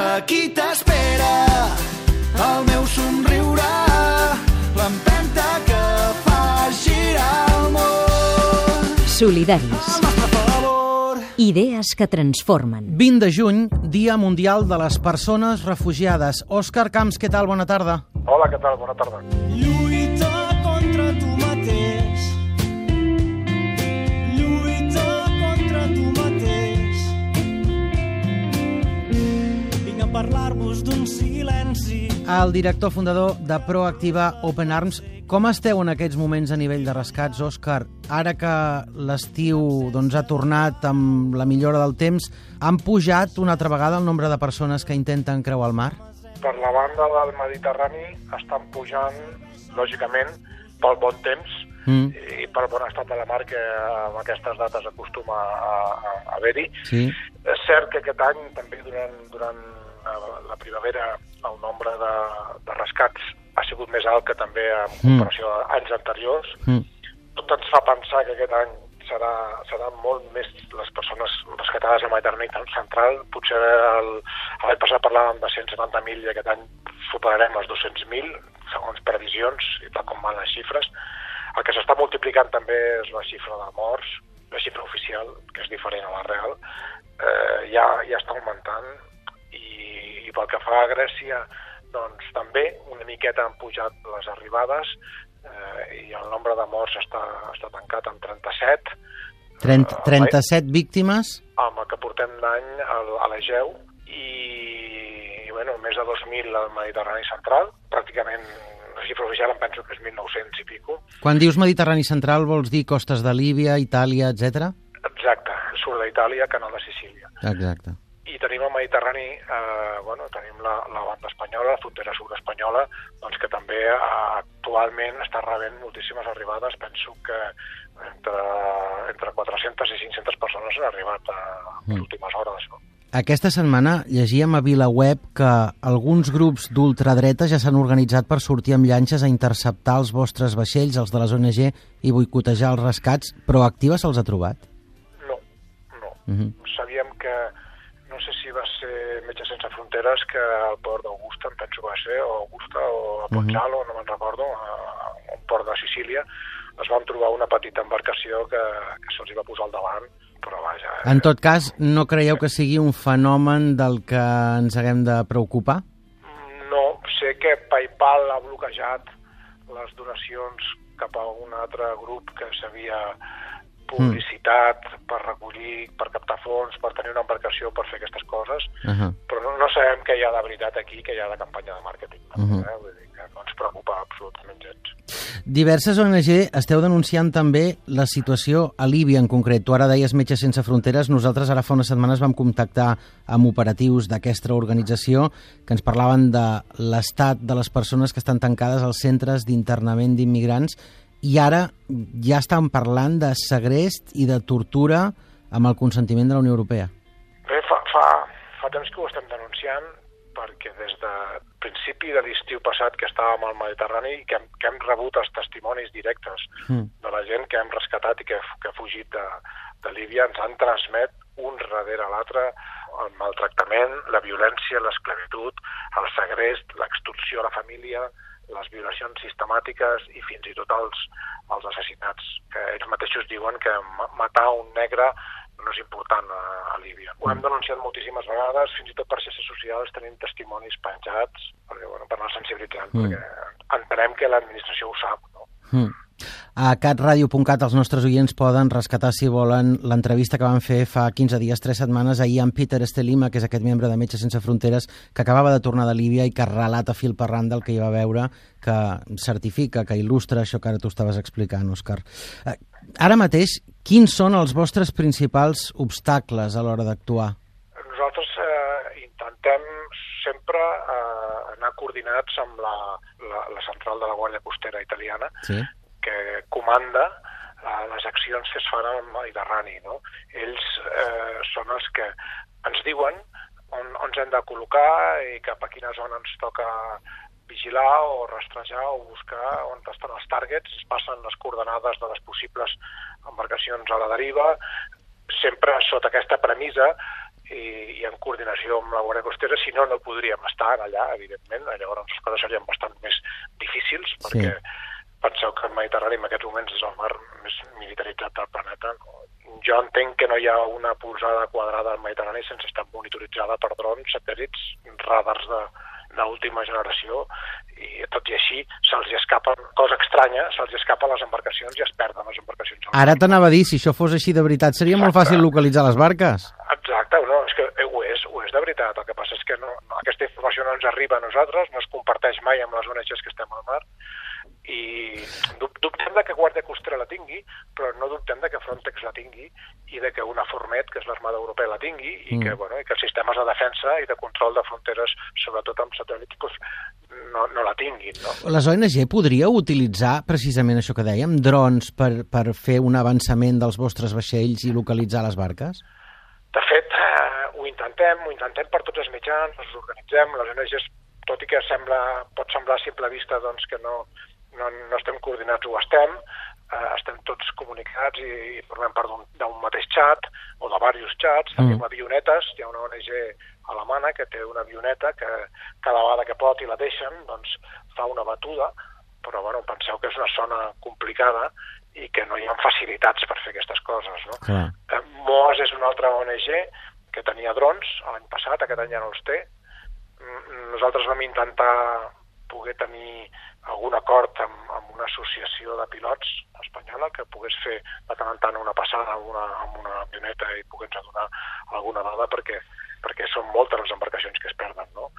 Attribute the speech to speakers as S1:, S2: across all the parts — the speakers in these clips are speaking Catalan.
S1: Aquí t'espera el meu somriure, l'empenta que fa girar el món.
S2: Solidaris. Idees que transformen.
S3: 20 de juny, Dia Mundial de les Persones Refugiades. Òscar Camps, què tal? Bona tarda.
S4: Hola, què tal? Bona tarda.
S1: Lluita parlar-vos d'un silenci.
S3: El director fundador de Proactiva Open Arms. Com esteu en aquests moments a nivell de rescats, Òscar? Ara que l'estiu doncs, ha tornat amb la millora del temps, han pujat una altra vegada el nombre de persones que intenten creuar el mar?
S4: Per la banda del Mediterrani estan pujant, lògicament, pel bon temps
S3: Mm.
S4: i pel bon estat de la mar que amb aquestes dates acostuma a, a, a haver-hi.
S3: Sí.
S4: És cert que aquest any, també durant, durant la, la primavera, el nombre de, de rescats ha sigut més alt que també en
S3: Mm.
S4: comparació a anys anteriors.
S3: Mm.
S4: Tot ens fa pensar que aquest any serà, serà molt més les persones rescatades a Mediterrani central. Potser l'any passat parlàvem de 170.000 i aquest any superarem els 200.000, segons previsions i tal com van les xifres. El que s'està multiplicant també és la xifra de morts, la xifra oficial, que és diferent a la real, eh, ja, ja està augmentant i pel que fa a Grècia, doncs també una miqueta han pujat les arribades eh, i el nombre de morts està, està tancat en 37,
S3: 30,
S4: Ah,
S3: 37 víctimes?
S4: amb el que portem d'any a l'Egeu i, i bueno, més de 2.000 al Mediterrani central, pràcticament la xifra oficial em penso que és 1.900 i pico.
S3: Quan dius Mediterrani Central vols dir costes de Líbia, Itàlia, etc?
S4: Exacte, surt d'Itàlia, canal de Sicília.
S3: Exacte.
S4: I tenim el Mediterrani, eh, bueno, tenim la, la banda espanyola, la frontera sud espanyola, doncs que també eh, actualment està rebent moltíssimes arribades. Penso que entre, entre 400 i 500 persones han arribat a, a les últimes hores. No?
S3: Aquesta setmana llegíem a VilaWeb que alguns grups d'ultradreta ja s'han organitzat per sortir amb llanxes a interceptar els vostres vaixells, els de les ONG, i boicotejar els rescats. Proactiva se'ls ha trobat?
S4: No, no.
S3: Mhm.
S4: Sabíem que, ser Metges Sense Fronteres, que al port d'Augusta, em penso que va ser, o Augusta, o a Pozzalo, no me'n recordo, a un port de Sicília, es van trobar una petita embarcació que, que se'ls va posar al davant, però vaja... eh,
S3: En tot cas, no creieu que sigui un fenomen del que ens haguem de preocupar?
S4: No, sé que PayPal ha bloquejat les donacions cap a un altre grup que s'havia publicitat per recollir, per captar fons, per tenir una embarcació per fer aquestes coses,
S3: Uh -huh.
S4: però no, no sabem què hi ha de veritat aquí, què hi ha de campanya de màrqueting. No?
S3: Mhm.
S4: eh? Vull dir que no ens preocupa absolutament gens.
S3: Diverses ONG esteu denunciant també la situació a Líbia en concret. Tu ara deies Metges Sense Fronteres. Nosaltres ara fa unes setmanes vam contactar amb operatius d'aquesta organització que ens parlaven de l'estat de les persones que estan tancades als centres d'internament d'immigrants i ara ja estan parlant de segrest i de tortura amb el consentiment de la Unió Europea.
S4: Bé, fa, fa, fa temps que ho estem denunciant perquè des de principi de l'estiu passat que estàvem al Mediterrani i que hem, que hem rebut els testimonis directes
S3: Mm.
S4: de la gent que hem rescatat i que, que ha fugit de, de Líbia ens han transmet un darrere l'altre el maltractament, la violència, l'esclavitud, el segrest, l'extorsió a la família, les violacions sistemàtiques i fins i tot els, els assassinats, que ells mateixos diuen que ma- matar un negre no és important a, a Líbia. Ho hem denunciat moltíssimes vegades, fins i tot per xarxes socials tenim testimonis penjats, perquè, bueno, per anar sensibilitzant,
S3: Mm.
S4: perquè entenem que l'administració ho sap, no?
S3: Mm. A catradio.cat els nostres oients poden rescatar, si volen, l'entrevista que van fer fa 15 dies, 3 setmanes, ahir amb Peter Estelima, que és aquest membre de Metges Sense Fronteres, que acabava de tornar de Líbia i que relata fil per randa el que hi va veure, que certifica, que il·lustra això que ara tu estaves explicant, Òscar. Eh, Ara mateix, quins són els vostres principals obstacles a l'hora d'actuar?
S4: Nosaltres eh, intentem sempre eh, anar coordinats amb la, la, la central de la Guàrdia Costera italiana,
S3: Sí.
S4: Que comanda eh, les accions que es fan al Mediterrani. No? Ells eh, són els que ens diuen on, on ens hem de col·locar i cap a quina zona ens toca vigilar o rastrejar o buscar on estan els targets, es passen les coordenades de les possibles embarcacions a la deriva, sempre sota aquesta premissa i, i en coordinació amb la Guàrdia Costera, si no, no podríem estar allà, evidentment, llavors les coses serien bastant més difícils, perquè sí. Penseu que el Mediterrani en aquests moments és el mar més militaritzat del planeta. Jo entenc que no hi ha una polsada quadrada al Mediterrani sense estar monitoritzada per drons, satèl·lits, radars de, d'última generació i tot i així se'ls escapa, cosa estranya, se'ls escapa les embarcacions i es perden les embarcacions.
S3: Ara t'anava a dir, si això fos així de veritat, seria Exacte. molt fàcil localitzar les barques.
S4: Exacte, no, és que ho és, ho és de veritat. El que passa és que no, no, aquesta informació no ens arriba a nosaltres, no es comparteix mai amb les ONGs que estem al mar, i dubtem de que Guàrdia Costera la tingui, però no dubtem de que Frontex la tingui i de que una Formet, que és l'Armada Europea, la tingui i, mm. que, bueno, i que els sistemes de defensa i de control de fronteres, sobretot amb satèl·lits, pues, no, no la tinguin. No?
S3: Les ONG podria utilitzar precisament això que dèiem, drons per, per fer un avançament dels vostres vaixells i localitzar les barques?
S4: De fet, eh, ho intentem, ho intentem per tots els mitjans, ens organitzem, les ONGs, tot i que sembla, pot semblar a simple vista doncs, que no, no, no estem coordinats, ho estem, eh, estem tots comunicats i, i formem part d'un mateix xat o de diversos xats, mm. tenim avionetes, hi ha una ONG alemana que té una avioneta que cada vegada que pot i la deixen, doncs fa una batuda, però bueno, penseu que és una zona complicada i que no hi ha facilitats per fer aquestes coses. No?
S3: Clar.
S4: Eh, MOAS és una altra ONG que tenia drons l'any passat, aquest any ja no els té. Nosaltres vam intentar poder tenir algun acord amb, amb una associació de pilots espanyola que pogués fer de tant en tant una passada amb una, amb una avioneta i pogués donar alguna dada perquè, perquè són moltes les embarcacions que es perden, no?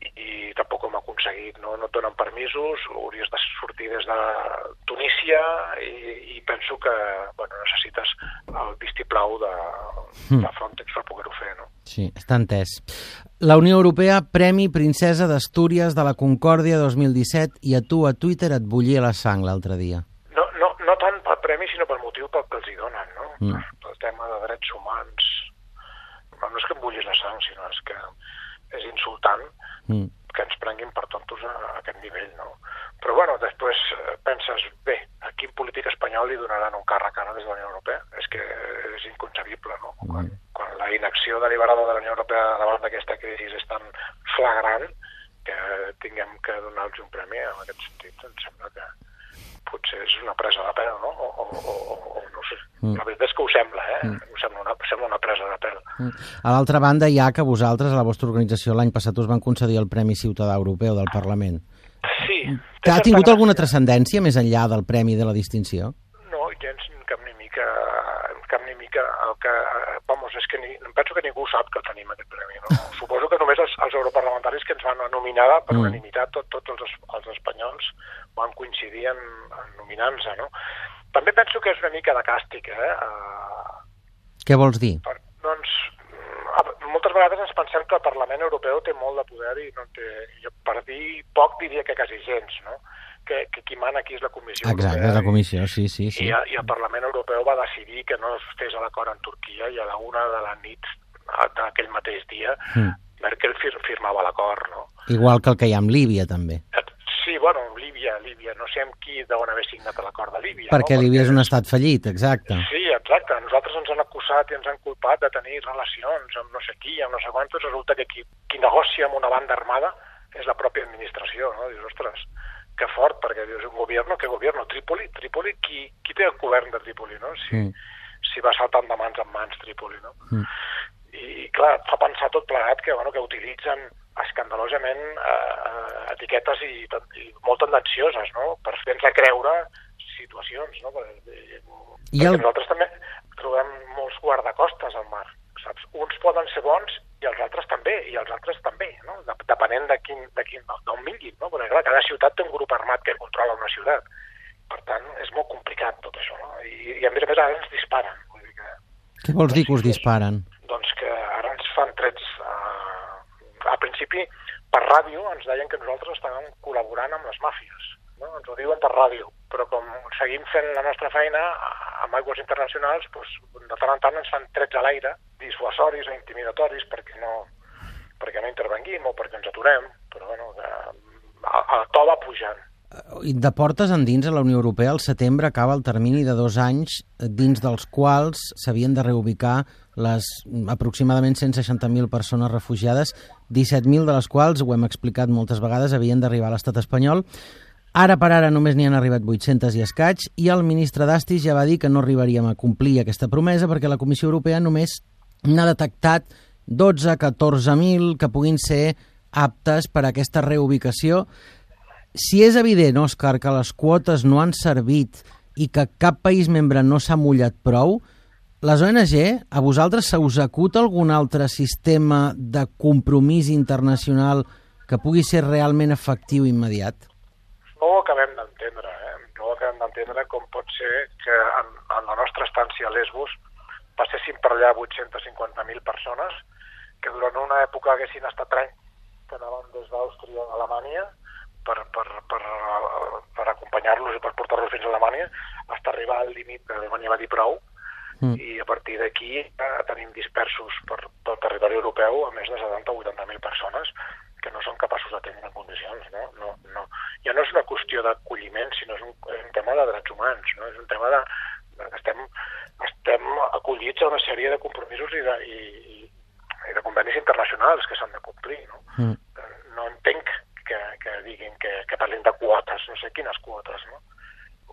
S4: I, tampoc ho hem aconseguit, no? no et donen permisos, hauries de sortir des de Tunísia i, i penso que bueno, necessites el vistiplau de, de hmm. Frontex per poder-ho fer, no?
S3: Sí, està entès. La Unió Europea, Premi Princesa d'Astúries de la Concòrdia 2017 i a tu a Twitter et bullia la sang l'altre dia.
S4: No, no, no tant pel premi, sinó pel motiu pel que els hi donen, no? Mm. Pel tema de drets humans. No és que em bullis la sang, sinó és que és insultant mm. que ens prenguin per tontos a, a aquest nivell, no? Però, bueno, després eh, penses, bé, a quin polític espanyol li donaran un càrrec ara des de la Unió Europea? És que és inconcebible, no? Mm. Quan, quan la inacció deliberada de la Unió Europea davant d'aquesta crisi és tan flagrant que tinguem que donar-los un premi en aquest sentit, em sembla que potser és una presa de pèl, no? O, o, o, o no sé. Mm. La veritat és que ho sembla, eh? Mm. Ho sembla una, sembla una presa de pèl. Mm.
S3: A l'altra banda, hi ha que vosaltres, a la vostra organització, l'any passat us van concedir el Premi Ciutadà Europeu del Parlament.
S4: Sí.
S3: Que ha tingut alguna transcendència més enllà del premi de la distinció?
S4: No, gens cap ni mica, cap ni mica. El que, vamos, és que ni, penso que ningú sap que tenim aquest premi. No? Suposo que només els, els europarlamentaris que ens van nominar per mm. unanimitat, tot, tots els, els espanyols van coincidir en, en nominant-se, no? També penso que és una mica de càstig, eh? Uh,
S3: Què vols dir?
S4: Per, doncs moltes vegades ens pensem que el Parlament Europeu té molt de poder i no té, jo per dir poc diria que quasi gens, no? Que, que qui mana aquí és la Comissió
S3: Exacte,
S4: Europea.
S3: la Comissió, sí, sí. sí.
S4: I, I el Parlament Europeu va decidir que no es fes l'acord en Turquia i a la una de la nit d'aquell mateix dia mm. Merkel fir firmava l'acord, no?
S3: Igual que el que hi ha amb Líbia, també.
S4: Sí, bueno, Líbia, Líbia, no sé amb qui deuen haver signat l'acord de Líbia.
S3: Perquè
S4: no?
S3: Líbia és un estat fallit, exacte.
S4: Sí, exacte. Nosaltres ens han acusat i ens han culpat de tenir relacions amb no sé qui, amb no sé quantos. Resulta que qui, qui negocia amb una banda armada és la pròpia administració, no? Dius, ostres, que fort, perquè dius, un govern, què govern? Trípoli? Trípoli? Qui, qui té el govern de Trípoli, no? Si, mm. si va saltant de mans en mans Trípoli, no? Mm. I, clar, fa pensar tot plegat que, bueno, que utilitzen escandalosament eh, etiquetes i, i molt tendencioses, no?, per fer-nos creure situacions, no?, perquè, I el... nosaltres també trobem molts guardacostes al mar, saps? Uns poden ser bons i els altres també, i els altres també, no? Depenent de quin, de quin, d'on vinguin, no? Perquè, clar, cada ciutat té un grup armat que controla una ciutat. Per tant, és molt complicat tot això, no? I, i a més a més ara ens disparen. Vull dir que,
S3: Què vols dir que us disparen?
S4: Doncs que ara ens fan trets a principi, per ràdio ens deien que nosaltres estàvem col·laborant amb les màfies. No? Ens ho diuen per ràdio, però com seguim fent la nostra feina amb aigües internacionals, doncs, de tant en tant ens fan trets a l'aire, dissuasoris o intimidatoris perquè no, perquè no intervenguim o perquè ens aturem, però bueno, que, el, to va pujant.
S3: De portes endins a la Unió Europea, al setembre acaba el termini de dos anys dins dels quals s'havien de reubicar les aproximadament 160.000 persones refugiades, 17.000 de les quals, ho hem explicat moltes vegades, havien d'arribar a l'estat espanyol. Ara per ara només n'hi han arribat 800 i escaig i el ministre d'Astis ja va dir que no arribaríem a complir aquesta promesa perquè la Comissió Europea només n'ha detectat 12-14.000 que puguin ser aptes per a aquesta reubicació. Si és evident, Òscar, que les quotes no han servit i que cap país membre no s'ha mullat prou, les ONG, a vosaltres se us acut algun altre sistema de compromís internacional que pugui ser realment efectiu i immediat?
S4: No ho acabem d'entendre, eh? No ho acabem d'entendre com pot ser que en, en la nostra estància a Lesbos passessin per allà 850.000 persones que durant una època haguessin estat anys que anaven des d'Àustria a Alemanya per, per, per, per acompanyar-los i per portar-los fins a Alemanya, hasta arribar al límit que Alemanya va dir prou, mm. i a partir d'aquí eh, tenim dispersos per tot el territori europeu a més de 70 o 80.000 persones que no són capaços d'atendre en condicions. No? No, no. Ja no és una qüestió d'acolliment, sinó és un, és un tema de drets humans, no? és un tema de, de estem, estem acollits a una sèrie de compromisos i de, i, i, i de convenis internacionals que s'han de complir. No? Mm. no entenc que, que diguin que, que parlin de quotes, no sé quines quotes. No?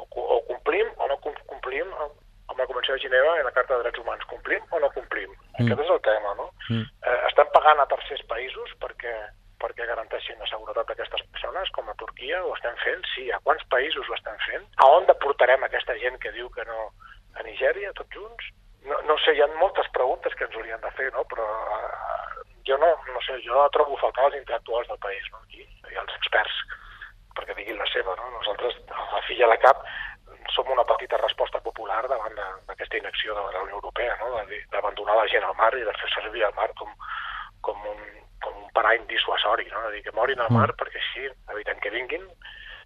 S4: O, o complim o no complim amb, amb la Convenció de Gineva i la Carta de Drets Humans. Complim o no complim? Mm. Aquest és el tema. No? Mm. Eh, estem pagant a tercers països perquè perquè garanteixin la seguretat d'aquestes persones, com a Turquia, ho estem fent, sí. A quants països ho estem fent? A on deportarem aquesta gent que diu que no a Nigèria, tots junts? No, no sé, hi ha moltes preguntes que ens haurien de fer, no? però uh, jo no, no sé, jo trobo faltar els intel·lectuals del país, no? Aquí, i els experts, perquè diguin la seva, no? Nosaltres, a la filla a la cap, som una petita resposta popular davant d'aquesta inacció de la Unió Europea, no? d'abandonar la gent al mar i de fer servir el mar com, com un, com un parany dissuasori, no? dir que morin al mar mm. perquè així evitem que vinguin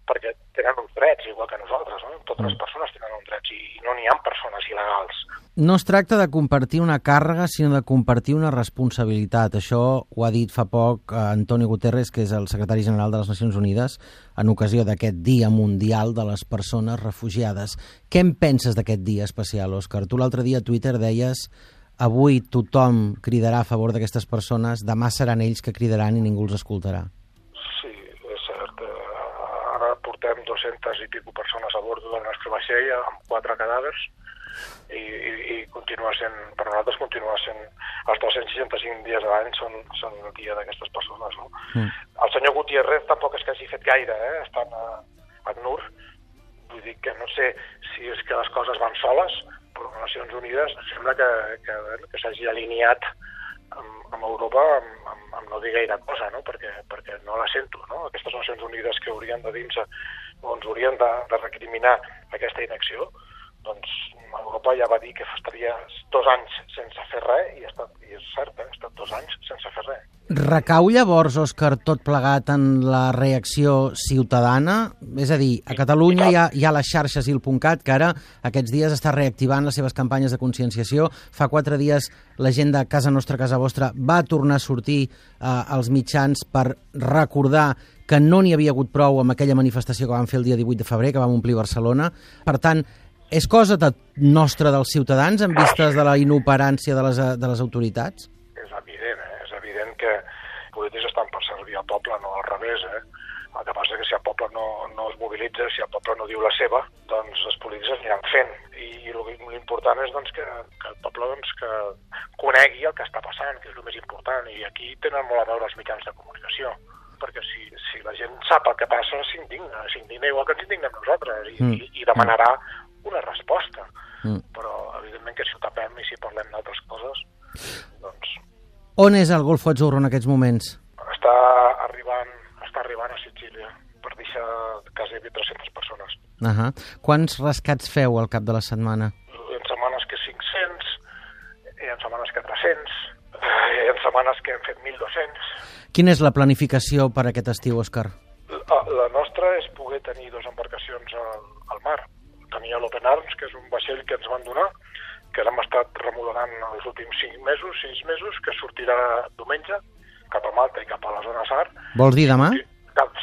S4: perquè tenen uns drets, igual que nosaltres, no? Totes les mm. persones tenen uns drets i no n'hi ha persones il·legals.
S3: No es tracta de compartir una càrrega, sinó de compartir una responsabilitat. Això ho ha dit fa poc eh, Antonio Guterres, que és el secretari general de les Nacions Unides, en ocasió d'aquest Dia Mundial de les Persones Refugiades. Què en penses d'aquest dia especial, Òscar? Tu l'altre dia a Twitter deies avui tothom cridarà a favor d'aquestes persones, demà seran ells que cridaran i ningú els escoltarà.
S4: 200 i pico persones a bord del nostre vaixell amb quatre cadàvers i, i, i continua sent, per nosaltres continua sent els 365 dies de l'any són, són el dia d'aquestes persones no? Mm. el senyor Gutiérrez tampoc és que hagi fet gaire eh? estan a, a NUR vull dir que no sé si és que les coses van soles però Nacions Unides sembla que, que, que s'hagi alineat amb, amb Europa amb, amb, amb no dir gaire cosa, no? perquè, perquè no la sento. No? Aquestes Nacions Unides que haurien de dir-se o ens haurien de, de recriminar aquesta inacció, doncs Europa ja va dir que estaria dos anys sense fer res i, ha estat, i és cert, eh? ha estat dos anys sense fer res.
S3: Recau llavors, Òscar, tot plegat en la reacció ciutadana? És a dir, a Catalunya hi ha, hi ha les xarxes il.cat, que ara aquests dies està reactivant les seves campanyes de conscienciació. Fa quatre dies la gent de Casa Nostra, Casa Vostra va tornar a sortir eh, als mitjans per recordar que no n'hi havia hagut prou amb aquella manifestació que vam fer el dia 18 de febrer, que vam omplir Barcelona. Per tant, és cosa de nostra dels ciutadans en vistes de la inoperància de les, de les autoritats?
S4: que polítics estan per servir al poble, no al revés, eh? El que passa és que si el poble no, no es mobilitza, si el poble no diu la seva, doncs els polítics es aniran fent. I l'important és doncs, que, que el poble doncs, que conegui el que està passant, que és el més important. I aquí tenen molt a veure els mitjans de comunicació perquè si, si la gent sap el que passa, s'indigna, s'indigna igual que ens indignem nosaltres i, mm. i, i demanarà una resposta. Mm. Però, evidentment, que si ho tapem i si parlem d'altres coses, doncs
S3: on és el Golfo Azzurro en aquests moments?
S4: Està arribant, està arribant a Sicília per deixar quasi 300 persones.
S3: Uh -huh. Quants rescats feu al cap de la setmana?
S4: Ha setmanes que 500, hi ha setmanes que 300, hi ha setmanes que hem fet 1.200.
S3: Quina és la planificació per aquest estiu, Òscar?
S4: La, la nostra és poder tenir dues embarcacions al, al mar. Tenia l'Open Arms, que és un vaixell que ens van donar, que l'hem estat remodelant els últims 5 mesos, 6 mesos, que sortirà diumenge cap a Malta i cap a la zona SAR.
S3: Vols dir demà?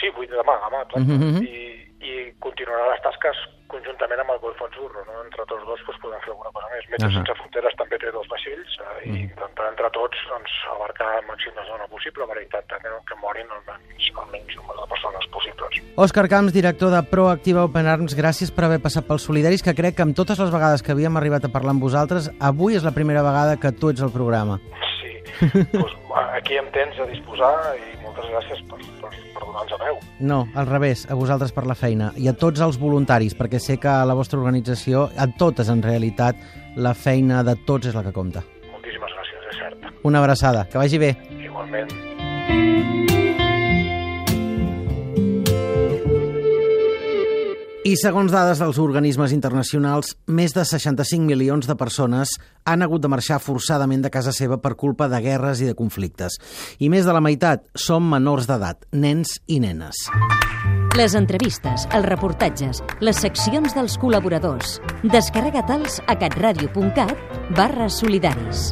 S4: Sí, vull dir demà, demà, clar. Mm -hmm. I, i continuarà les tasques conjuntament amb el Golf Azzurro, no? Entre tots dos doncs, podem fer alguna cosa més. Metges uh. -huh. Sense Fronteres també té dos vaixells eh, i intentar entre tots doncs, abarcar el màxim de zona possible per intentar que, que morin el menys, el menys número de persones possibles.
S3: Òscar Camps, director de Proactiva Open Arms, gràcies per haver passat pels solidaris, que crec que amb totes les vegades que havíem arribat a parlar amb vosaltres, avui és la primera vegada que tu ets al programa.
S4: Sí, doncs, aquí em tens a disposar i moltes gràcies per, per, per donar-nos a veu.
S3: No, al revés, a vosaltres per la feina i a tots els voluntaris, perquè sé que a la vostra organització, a totes en realitat, la feina de tots és la que compta.
S4: Moltíssimes gràcies, és cert.
S3: Una abraçada, que vagi bé.
S4: Igualment.
S3: I segons dades dels organismes internacionals, més de 65 milions de persones han hagut de marxar forçadament de casa seva per culpa de guerres i de conflictes. I més de la meitat són menors d'edat, nens i nenes.
S2: Les entrevistes, els reportatges, les seccions dels col·laboradors. Descarrega-te'ls a catradio.cat barra solidaris.